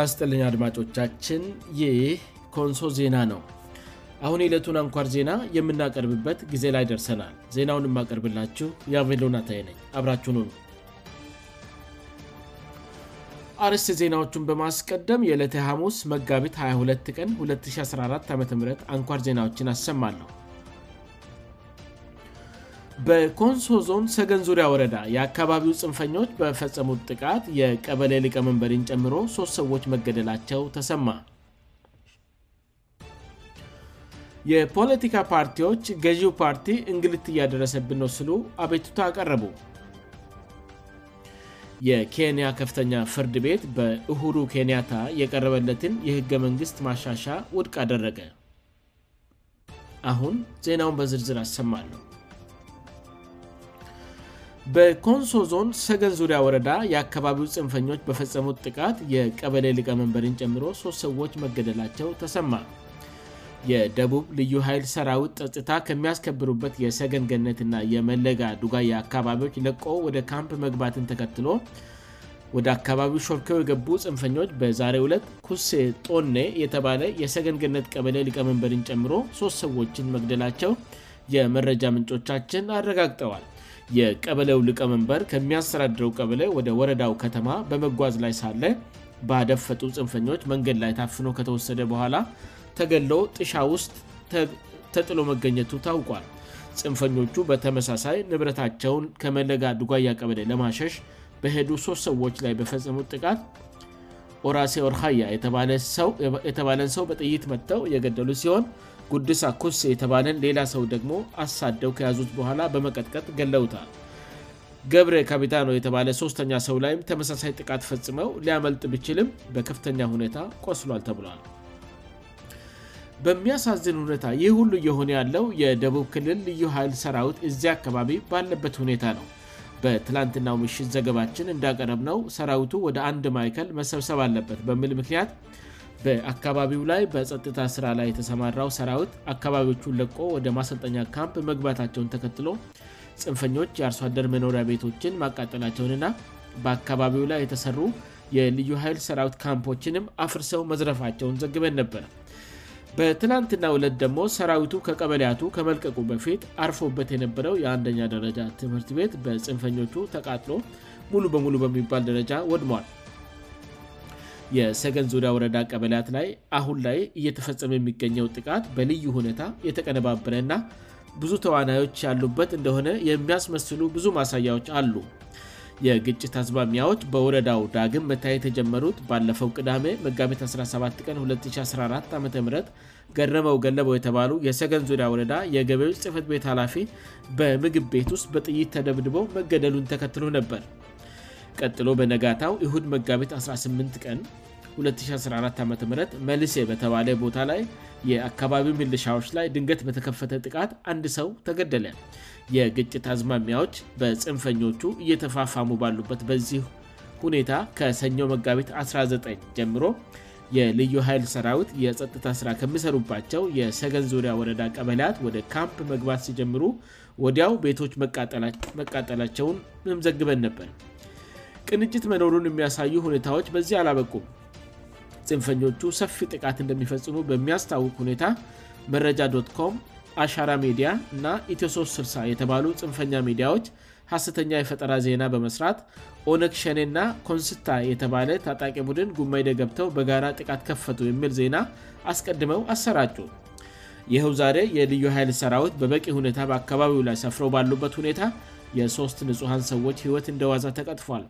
አስጠልኛ አድማጮቻችን ይህ ኮንሶ ዜና ነው አሁን ሂለቱን አንኳር ዜና የምናቀርብበት ጊዜ ላይ ደርሰናል ዜናውን የማቀርብላችሁ የቬሎናታይ ነኝ አብራችሁን አርስ ዜናዎቹን በማስቀደም የዕለተ ሐሙስ መጋቢት 22 ቀን 214 ዓም አንኳር ዜናዎችን አሰማለሁ በኮንሶ ዞን ሰገን ዙሪያ ወረዳ የአካባቢው ፅንፈኞች በፈጸሙት ጥቃት የቀበሌ ሊቀመንበሪን ጨምሮ ሶስት ሰዎች መገደላቸው ተሰማ የፖለቲካ ፓርቲዎች ገዢው ፓርቲ እንግልት እያደረሰብን ነው ስሉ አቤቱታ አቀረቡ የኬንያ ከፍተኛ ፍርድ ቤት በእሁሩ ኬንያታ እየቀረበለትን የህገ መንግሥት ማሻሻ ውድቅ አደረገ አሁን ዜናውን በዝርዝር አሰማሉ በኮንሶ ዞን ሰገን ዙሪያ ወረዳ የአካባቢው ፅንፈኞች በፈጸሙት ጥቃት የቀበሌ ሊቀመንበሪን ጨምሮ ሶስት ሰዎች መገደላቸው ተሰማ የደቡብ ልዩ ኃይል ሰራዊት ጠጥታ ከሚያስከብሩበት የሰገንገነትና የመለጋ ዱጋይ አካባቢዎች ለቆ ወደ ካምፕ መግባትን ተከትሎ ወደ አካባቢው ሾርኬው የገቡ ፅንፈኞች በዛሬ 2ት ኩሴ ጦኔ የተባለ የሰገንገነት ቀበሌ ሊቀመንበሪን ጨምሮ ሶስት ሰዎችን መግደላቸው የመረጃ ምንጮቻችን አረጋግጠዋል የቀበለው ልቀመንበር ከሚያስሰዳድረው ቀበለ ወደ ወረዳው ከተማ በመጓዝ ላይ ሳለ ባደፈጡ ፅንፈኞች መንገድ ላይ ታፍኖ ከተወሰደ በኋላ ተገሎ ጥሻ ውስጥ ተጥሎ መገኘቱ ታውቋል ፅንፈኞቹ በተመሳሳይ ንብረታቸውን ከመለጋ ድጓያ ቀበሌ ለማሸሽ በሄዱ ሶስት ሰዎች ላይ በፈጸሙት ጥቃት ኦራሴ ኦርሃያ የተባለን ሰው በጥይት መጥተው እየገደሉ ሲሆን ጉዱሳ ኩስ የተባለን ሌላ ሰው ደግሞ አሳደው ከያዙት በኋላ በመቀጥቀጥ ገለውታል ገብረ ካፒታኖ የተባለ ሶስተኛ ሰው ላይም ተመሳሳይ ጥቃት ፈጽመው ሊያመልጥ ብችልም በከፍተኛ ሁኔታ ቆስሏል ተብሏል በሚያሳዝን ሁኔታ ይህ ሁሉ የሆነ ያለው የደቡብ ክልል ልዩ ኃይል ሰራዊት እዚያ አካባቢ ባለበት ሁኔታ ነው በትላንትናው ምሽት ዘገባችን እንዳቀረብ ነው ሰራዊቱ ወደ አንድ ማይከል መሰብሰብ አለበት በሚል ምክንያት በአካባቢው ላይ በጸጥታ ስራ ላይ የተሰማራው ሰራዊት አካባቢዎቹን ለቆ ወደ ማሰልጠኛ ካምፕ መግባታቸውን ተከትሎ ፅንፈኞች የአርሶአደር መኖሪያ ቤቶችን ማቃጠላቸውንና በአካባቢው ላይ የተሰሩ የልዩ ኃይል ሰራዊት ካምፖችንም አፍርሰው መዝረፋቸውን ዘግበን ነበረ በትናንትና ዕለት ደግሞ ሰራዊቱ ከቀበሊያቱ ከመልቀቁ በፊት አርፎበት የነበረው የአንደኛ ደረጃ ትምህርት ቤት በፅንፈኞቹ ተቃጥሎ ሙሉ በሙሉ በሚባል ደረጃ ወድሟል የሰገን ዙሪያ ወረዳ ቀበላያት ላይ አሁን ላይ እየተፈጸመ የሚገኘው ጥቃት በልዩ ሁኔታ የተቀነባበረና ብዙ ተዋናዮች ያሉበት እንደሆነ የሚያስመስሉ ብዙ ማሳያዎች አሉ የግጭት አስማሚያዎች በወረዳው ዳግም መታየት የጀመሩት ባለፈው ቅዳሜ መጋቢት 17 ቀን 2014 ዓም ገረመው ገለበው የተባሉ የሰገን ዙሪያ ወረዳ የገበዩ ጽፈት ቤት ኃላፊ በምግብ ቤት ውስጥ በጥይት ተደብድቦ መገደሉን ተከትሎ ነበር ቀጥሎ በነጋታው ይሁድ መጋቢት 18 ቀን 2014 ዓም መልሴ በተባለ ቦታ ላይ የአካባቢ ምልሻዎች ላይ ድንገት በተከፈተ ጥቃት አንድ ሰው ተገደለ የግጭት አዝማሚያዎች በፅንፈኞቹ እየተፋፋሙ ባሉበት በዚህ ሁኔታ ከሰኞው መጋቢት 19 ጀምሮ የልዩ ኃይል ሰራዊት የጸጥታ ሥራ ከሚሰሩባቸው የሰገን ዙሪያ ወረዳ ቀበልያት ወደ ካምፕ መግባት ሲጀምሩ ወዲያው ቤቶች መቃጠላቸውን የምዘግበን ነበር ቅንጭት መኖሩን የሚያሳዩ ሁኔታዎች በዚህ አላበቁ ፅንፈኞቹ ሰፊ ጥቃት እንደሚፈጽሙ በሚያስታውቅ ሁኔታ መረጃ ም አሻራ ሚዲያ እና ኢትዮ3 ስሳ የተባሉ ፅንፈኛ ሚዲያዎች ሐሰተኛ የፈጠራ ዜና በመስራት ኦነግሸኔ እና ኮንስታ የተባለ ታጣቂ ቡድን ጉማይደ ገብተው በጋራ ጥቃት ከፈቱ የሚል ዜና አስቀድመው አሰራጩ ይህው ዛሬ የልዩ ኃይል ሰራዊት በበቂ ሁኔታ በአካባቢው ላይ ሰፍረው ባሉበት ሁኔታ የሶስት ንጹሐን ሰዎች ህይወት እንደ ዋዛ ተቀጥፏል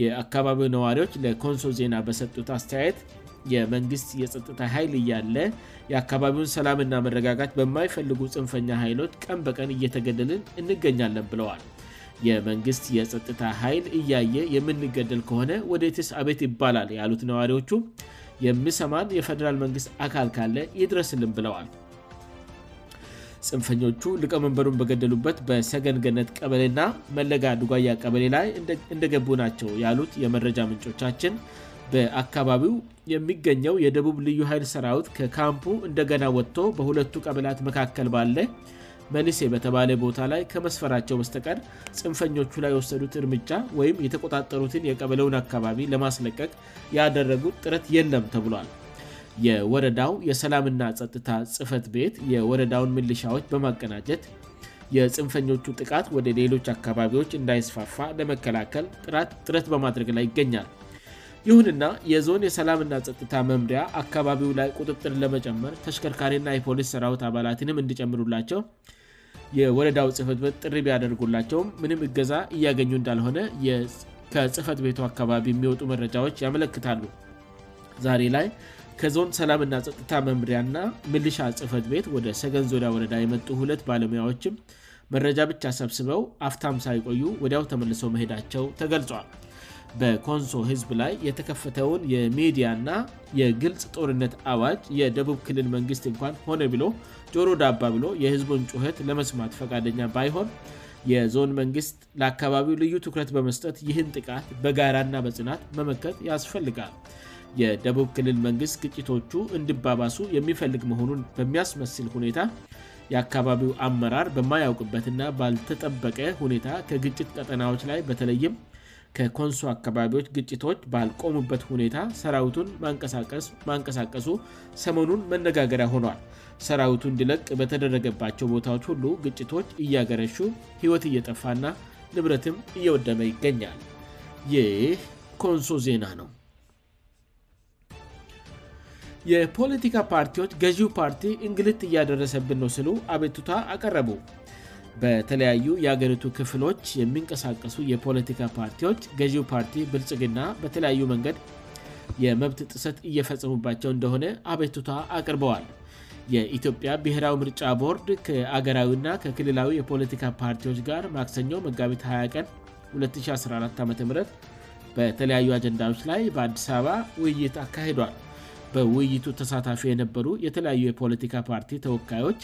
የአካባቢው ነዋሪዎች ለኮንሶ ዜና በሰጡት አስተያየት የመንግስት የጸጥታ ኃይል እያለ የአካባቢውን ሰላምና መረጋጋት በማይፈልጉ ፅንፈኛ ኃይሎች ቀን በቀን እየተገደልን እንገኛለን ብለዋል የመንግስት የጸጥታ ኃይል እያየ የምንገደል ከሆነ ወደ ትስ አቤት ይባላል ያሉት ነዋሪዎቹ የሚሰማን የፈደራል መንግስት አካል ካለ ይድረስልን ብለዋል ፅንፈኞቹ ልቀመንበሩን በገደሉበት በሰገንገነት ቀበሌና መለጋ ድጓያ ቀበሌ ላይ እንደገቡ ናቸው ያሉት የመረጃ ምንጮቻችን በአካባቢው የሚገኘው የደቡብ ልዩ ኃይል ሰራዊት ከካምፑ እንደገና ወጥቶ በሁለቱ ቀበላት መካከል ባለ መልሴ በተባለ ቦታ ላይ ከመስፈራቸው በስተቀድ ፅንፈኞቹ ላይ የወሰዱት እርምጃ ወይም የተቆጣጠሩትን የቀበለውን አካባቢ ለማስለቀቅ ያደረጉት ጥረት የለም ተብሏል የወረዳው የሰላምና ጸጥታ ጽፈት ቤት የወረዳውን ምልሻዎች በማቀናጀት የፅንፈኞቹ ጥቃት ወደ ሌሎች አካባቢዎች እንዳይስፋፋ ለመከላከል ጥጥረት በማድረግ ላይ ይገኛል ይሁንና የዞን የሰላምና ጸጥታ መምሪያ አካባቢው ላይ ቁጥጥር ለመጨመር ተሽከርካሪና የፖሊስ ሰራውት አባላትንም እንድጨምሩላቸው የወረዳው ጽህፈትቤት ጥሪ ቢያደርጉላቸውም ምንም እገዛ እያገኙ እንዳልሆነ ከጽህፈት ቤቱ አካባቢ የሚወጡ መረጃዎች ያመለክታሉ ዛሬ ላይ ከዞን ሰላምና ፀጥታ መምሪያና ምልሻ ጽፈት ቤት ወደ ሰገን ዙሪያ ወረዳ የመጡ ሁለት ባለሙያዎችም መረጃ ብቻ ሰብስበው አፍታም ሳይቆዩ ወዲያው ተመልሶ መሄዳቸው ተገልጿል በኮንሶ ህዝብ ላይ የተከፈተውን የሚዲያ ና የግልጽ ጦርነት አዋጅ የደቡብ ክልል መንግሥት እንኳን ሆነ ብሎ ጆሩ ዳባ ብሎ የህዝቡን ጩኸት ለመስማት ፈቃደኛ ባይሆን የዞን መንግሥት ለአካባቢው ልዩ ትኩረት በመስጠት ይህን ጥቃት በጋራና በጽናት መመከት ያስፈልጋል የደቡብ ክልል መንግስት ግጭቶቹ እንድባባሱ የሚፈልግ መሆኑን በሚያስመስል ሁኔታ የአካባቢው አመራር በማያውቅበትና ባልተጠበቀ ሁኔታ ከግጭት ቀጠናዎች ላይ በተለይም ከኮንሶ አካባቢዎች ግጭቶች ባልቆሙበት ሁኔታ ሰራዊቱን ማንቀሳቀሱ ሰሞኑን መነጋገሪያ ሆኗል ሰራዊቱ እንዲለቅ በተደረገባቸው ቦታዎች ሁሉ ግጭቶች እያገረሹ ህይወት እየጠፋና ንብረትም እየወደመ ይገኛል ይህ ኮንሶ ዜና ነው የፖለቲካ ፓርቲዎች ገዢው ፓርቲ እንግልት እያደረሰብን ነው ስሉ አቤቱቷ አቀረቡ በተለያዩ የአገሪቱ ክፍሎች የሚንቀሳቀሱ የፖለቲካ ፓርቲዎች ገዢው ፓርቲ ብልጭግና በተለያዩ መንገድ የመብት ጥሰት እየፈጸሙባቸው እንደሆነ አቤቱቷ አቅርበዋል የኢትዮጵያ ብሔራዊ ምርጫ ቦርድ ከአገራዊና ከክልላዊ የፖለቲካ ፓርቲዎች ጋር ማክሰኞ መጋቢት 20 ቀን 2014 ዓም በተለያዩ አጀንዳዎች ላይ በአዲስ አበባ ውይይት አካሄዷል በውይይቱ ተሳታፊ የነበሩ የተለያዩ የፖለቲካ ፓርቲ ተወካዮች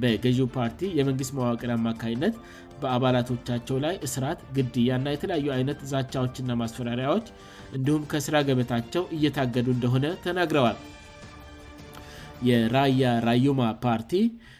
በገዢው ፓርቲ የመንግሥት ማዋቅር አማካይነት በአባላቶቻቸው ላይ እስራት ግድያእና የተለያዩ አይነት ዛቻዎችእና ማስፈራሪያዎች እንዲሁም ከስራ ገበታቸው እየታገዱ እንደሆነ ተናግረዋል የራያ ራዩማ ፓርቲ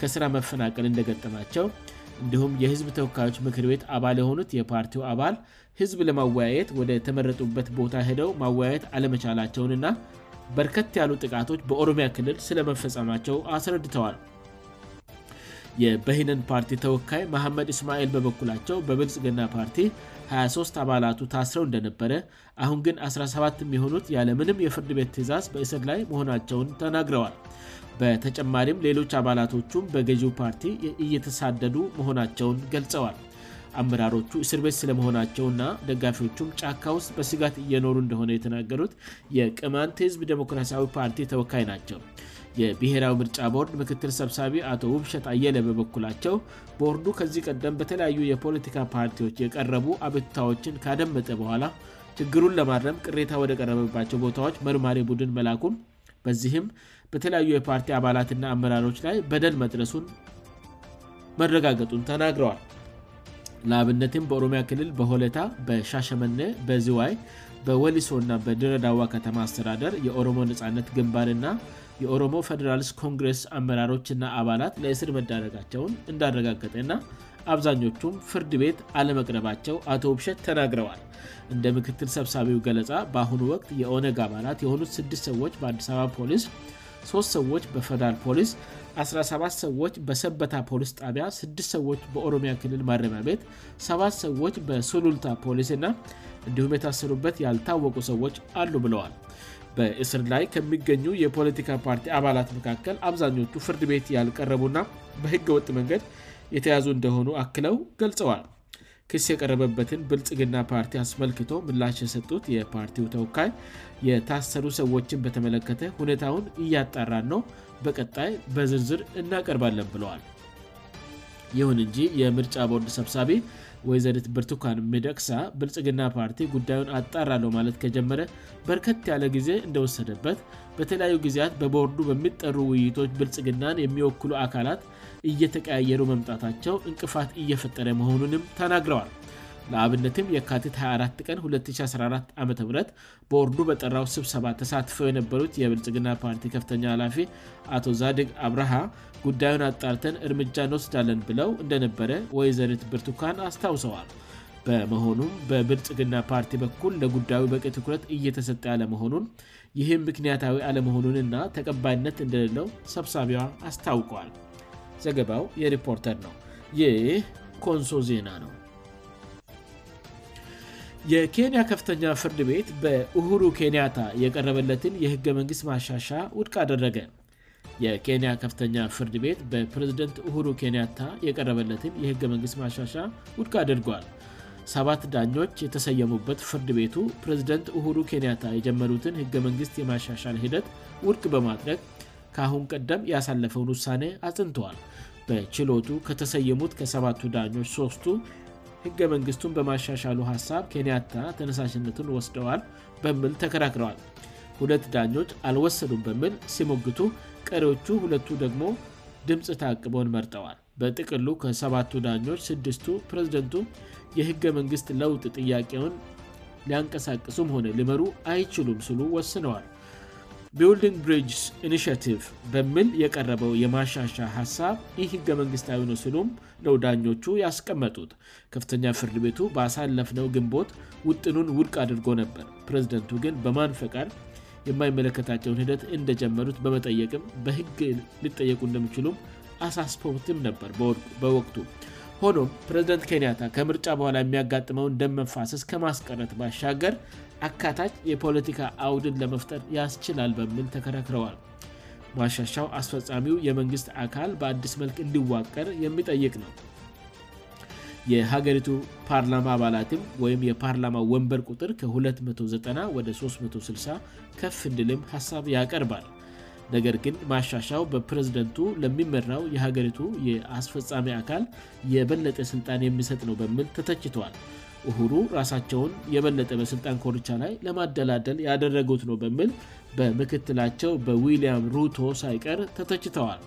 ከስራ መፈናቀል እንደገጠማቸው እንዲሁም የህዝብ ተወካዮች ምክር ቤት አባል የሆኑት የፓርቲው አባል ህዝብ ለማወያየት ወደ ተመረጡበት ቦታ ሄደው ማወያየት አለመቻላቸውን ና በርከት ያሉ ጥቃቶች በኦሮሚያ ክልል ስለመፈጸማቸው አስረድተዋል የበሂነን ፓርቲ ተወካይ መሐመድ እስማኤል በበኩላቸው በብልጽግና ፓርቲ 23 አባላቱ ታስረው እንደነበረ አሁን ግን 17 የሚሆኑት ያለ ምንም የፍርድ ቤት ትእዛዝ በእስር ላይ መሆናቸውን ተናግረዋል በተጨማሪም ሌሎች አባላቶቹም በገዢው ፓርቲ እየተሳደዱ መሆናቸውን ገልጸዋል አምራሮቹ እስር ቤት ስለመሆናቸውና ደጋፊዎቹም ጫካ ውስጥ በስጋት እየኖሩ እንደሆነ የተናገሩት የቅማንት ህዝብ ዲሞክራሲያዊ ፓርቲ ተወካይ ናቸው የብሔራዊ ምርጫ ቦርድ ምክትል ሰብሳቢ አቶ ውብሸት አየለ በበኩላቸው ቦወርዱ ከዚህ ቀደም በተለያዩ የፖለቲካ ፓርቲዎች የቀረቡ አቤቱታዎችን ካደመጠ በኋላ ችግሩን ለማድረም ቅሬታ ወደ ቀረበባቸው ቦታዎች መርማሪ ቡድን መላኩም በዚህም በተለያዩ የፓርቲ አባላትና አመራሮች ላይ በደን መድረሱን መረጋገቱን ተናግረዋል ለአብነትም በኦሮሚያ ክልል በሆለታ በሻሸመነ በዚዋይ በወሊሶ እና በድረዳዋ ከተማ አስተዳደር የኦሮሞ ነፃነት ግንባርና የኦሮሞ ፌዴራልስት ኮንግሬስ አመራሮችና አባላት ለእስር መዳረጋቸውን እንዳረጋገጠና አብዛኞቹም ፍርድ ቤት አለመቅረባቸው አቶ ውብሸት ተናግረዋል እንደ ምክትል ሰብሳቢው ገለፃ በአሁኑ ወቅት የኦነግ አባላት የሆኑት ስድስት ሰዎች በአዲስ አበባ ፖሊስ ሶስት ሰዎች በፈዳል ፖሊስ 17 ሰዎች በሰበታ ፖሊስ ጣቢያ 6 ሰዎች በኦሮሚያ ክልል ማረሚያ ቤት 7ት ሰዎች በሱሉልታ ፖሊስ ና እንዲሁም የታሰሩበት ያልታወቁ ሰዎች አሉ ብለዋል በእስር ላይ ከሚገኙ የፖለቲካ ፓርቲ አባላት መካከል አብዛኞቹ ፍርድ ቤት ያልቀረቡና በህገ ወጥ መንገድ የተያዙ እንደሆኑ አክለው ገልጸዋል ክስ የቀረበበትን ብልጽግና ፓርቲ አስመልክቶ ምላሽ የሰጡት የፓርቲው ተወካይ የታሰሩ ሰዎችን በተመለከተ ሁኔታውን እያጣራ ነው በቀጣይ በዝርዝር እናቀርባለን ብለዋል ይሁን እንጂ የምርጫ ቦርድ ሰብሳቢ ወይዘሪት ብርቱካን ሚደቅሳ ብልጽግና ፓርቲ ጉዳዩን አጣራለው ማለት ከጀመረ በርከት ያለ ጊዜ እንደወሰደበት በተለያዩ ጊዜያት በቦርዱ በሚጠሩ ውይይቶች ብልጽግናን የሚወክሉ አካላት እየተቀያየሩ መምጣታቸው እንቅፋት እየፈጠረ መሆኑንም ተናግረዋል ለአብነትም የካቲት 24 ቀን 2014 ዓም በወርዱ በጠራው ስብሰባ ተሳትፈው የነበሩት የብልጭግና ፓርቲ ከፍተኛ ኃላፊ አቶ ዛድግ አብረሃ ጉዳዩን አጣርተን እርምጃ እንወስዳለን ብለው እንደነበረ ወይዘርት ብርቱካን አስታውሰዋል በመሆኑም በብልጭግና ፓርቲ በኩል ለጉዳዩ በቂ ትኩረት እየተሰጠ ያለመሆኑን ይህም ምክንያታዊ አለመሆኑንና ተቀባይነት እንደሌለው ሰብሳቢዋ አስታውቀዋል ዘገባው የሪፖርተር ነው ይህ ኮንሶ ዜና ነው የኬንያ ከፍተኛ ፍርድ ቤት በሁሩ ኬንያታ የቀረበለትን የህገ መንግስት ማሻሻ ውድቃ አደረገ የኬንያ ከፍተኛ ፍርድ ቤት በፕሬዝደንት ኡሁሩ ኬንያታ የቀረበለትን የህገ መንግሥት ማሻሻ ውድቅ አድርጓል ሰባት ዳኞች የተሰየሙበት ፍርድ ቤቱ ፕሬዝደንት ኡሁሩ ኬንያታ የጀመሩትን ህገ መንግሥት የማሻሻል ሂደት ውድቅ በማጥረግ ከአሁን ቀደም ያሳለፈውን ውሳኔ አጽንተዋል በችሎቱ ከተሰየሙት ከሰቱ ዳኞች 3ስቱ ህገ-መንግስቱን በማሻሻሉ ሀሳብ ከንያታ ተነሳሽነትን ወስደዋል በምል ተከራክረዋል ሁለት ዳኞች አልወሰዱም በምል ሲሞግቱ ቀሪዎቹ ሁለቱ ደግሞ ድምፅ ታቅበን መርጠዋል በጥቅሉ ከሰባቱ ዳኞች ስስቱ ፕሬዝደንቱ የህገ-መንግሥት ለውጥ ጥያቄውን ሊያንቀሳቅሱም ሆነ ልመሩ አይችሉም ስሉ ወስነዋል ቢውልዲን ብሪጅ ኢኒሽቲቭ በምል የቀረበው የማሻሻ ሀሳብ ይህ ህገመንግስታዊ ነው ሲሉም ነው ዳኞቹ ያስቀመጡት ከፍተኛ ፍርድ ቤቱ በአሳለፍ ነው ግንቦት ውጥኑን ውድቅ አድርጎ ነበር ፕሬዚደንቱ ግን በማንፈቃድ የማይመለከታቸውን ሂደት እንደጀመሩት በመጠየቅም በህግ ልጠየቁ እንደሚችሉም አሳስፈውትም ነበር በወቅቱ ሆኖም ፕሬዝደንት ኬንያታ ከምርጫ በኋላ የሚያጋጥመውን ደመፋሰስ ከማስቀረት ማሻገር አካታች የፖለቲካ አውድን ለመፍጠር ያስችላል በሚል ተከረክረዋል ማሻሻው አስፈፃሚው የመንግሥት አካል በአዲስ መልክ እንዲዋቀር የሚጠይቅ ነው የሀገሪቱ ፓርላማ አባላትም ወይም የፓርላማ ወንበር ቁጥር ከ290 ወደ 360 ከፍ እንድልም ሀሳብ ያቀርባል ነገር ግን ማሻሻው በፕሬዝደንቱ ለሚመራው የሀገሪቱ የአስፈፃሚ አካል የበለጠ ሥልጣን የሚሰጥ ነው በሚል ተተችተል ሁሩ ራሳቸውን የበለጠ በሥልጣን ኮርቻ ላይ ለማደላደል ያደረጉት ነው በሚል በምክትላቸው በዊሊያም ሩቶ ሳይቀር ተተችተዋል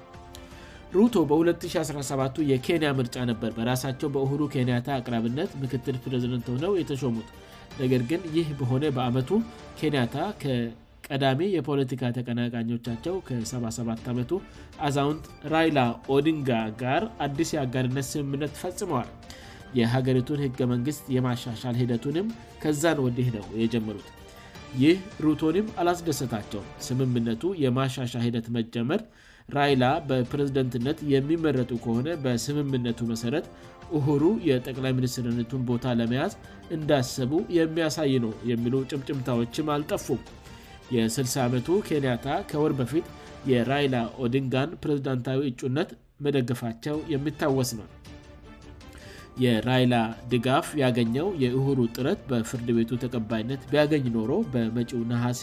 ሩቶ በ2017 የኬንያ ምርጫ ነበር በራሳቸው በሁሩ ኬንያታ አቅራብነት ምክትል ፕሬዝደንት ሆነው የተሾሙት ነገር ግን ይህ በሆነ በአመቱ ኬንያታ ከቀዳሜ የፖለቲካ ተቀናቃኞቻቸው ከ77 ዓመቱ አዛውንት ራይላ ኦዲንጋ ጋር አዲስ የአጋድነት ስምምነት ፈጽመዋል የሀገሪቱን ህገ-መንግስት የማሻሻል ሂደቱንም ከዚን ወዲህ ነው የጀመሩት ይህ ሩቶኒም አላስደሰታቸው ስምምነቱ የማሻሻል ሂደት መጀመር ራይላ በፕሬዝደንትነት የሚመረጡ ከሆነ በስምምነቱ መሠረት ኡሁሩ የጠቅላይ ሚኒስትርነቱን ቦታ ለመያዝ እንዳስቡ የሚያሳይ ነው የሚሉ ጭምጭምታዎችም አልጠፉም የ6 ዓመቱ ኬንያታ ከወር በፊት የራይላ ኦዲንጋን ፕሬዝዳንታዊ እጩነት መደግፋቸው የሚታወስ ነው የራይላ ድጋፍ ያገኘው የእሁሩ ጥረት በፍርድ ቤቱ ተቀባይነት ቢያገኝ ኖሮ በመጪው ነሐሴ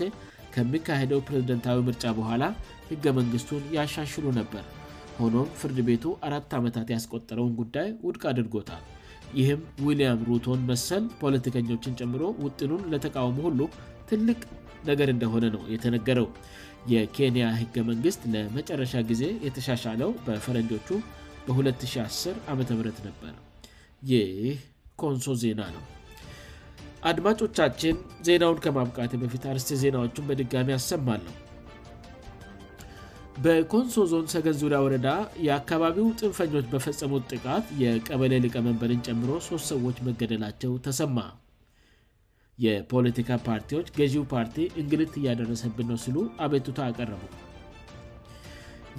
ከሚካሄደው ፕሬዝደንታዊ ምርጫ በኋላ ህገ-መንግሥቱን ያሻሽሉ ነበር ሆኖም ፍርድ ቤቱ አራት ዓመታት ያስቆጠረውን ጉዳይ ውድቅ አድርጎታል ይህም ዊልያም ሩቶን መሰል ፖለቲከኞችን ጨምሮ ውጥኑን ለተቃውሞ ሁሉ ትልቅ ነገር እንደሆነ ነው የተነገረው የኬንያ ህገ-መንግሥት ለመጨረሻ ጊዜ የተሻሻለው በፈረንጆቹ በ2010 ዓ ም ነበር ይህ ኮንሶ ዜና ነው አድማጮቻችን ዜናውን ከማብቃት በፊት አርስት ዜናዎቹን በድጋሚ ያሰማለሁ በኮንሶ ዞን ሰገን ዙሪያ ወረዳ የአካባቢው ጥንፈኞች በፈጸሙት ጥቃት የቀበለ ሊቀመንበርን ጨምሮ ሶስት ሰዎች መገደላቸው ተሰማ የፖለቲካ ፓርቲዎች ገዢው ፓርቲ እንግልት እያደረሰብን ነው ሲሉ አቤቱታ አቀረቡ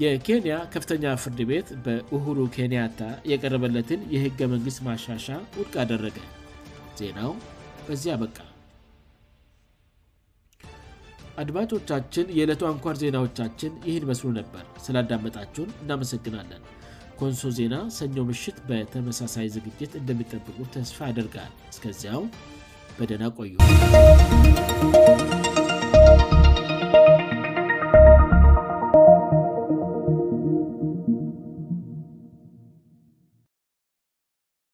የኬንያ ከፍተኛ ፍርድ ቤት በኡሁሩ ኬንያታ የቀረበለትን የህገ መንግሥት ማሻሻ ውድቅ አደረገ ዜናው በዚያ አበቃ አድማጮቻችን የዕለቱ አንኳር ዜናዎቻችን ይህን መስሉ ነበር ስላዳመጣችሁን እናመሰግናለን ኮንሶ ዜና ሰኞ ምሽት በተመሳሳይ ዝግጅት እንደሚጠብቁ ተስፋ አድርጋል እስከዚያው በደና ቆዩ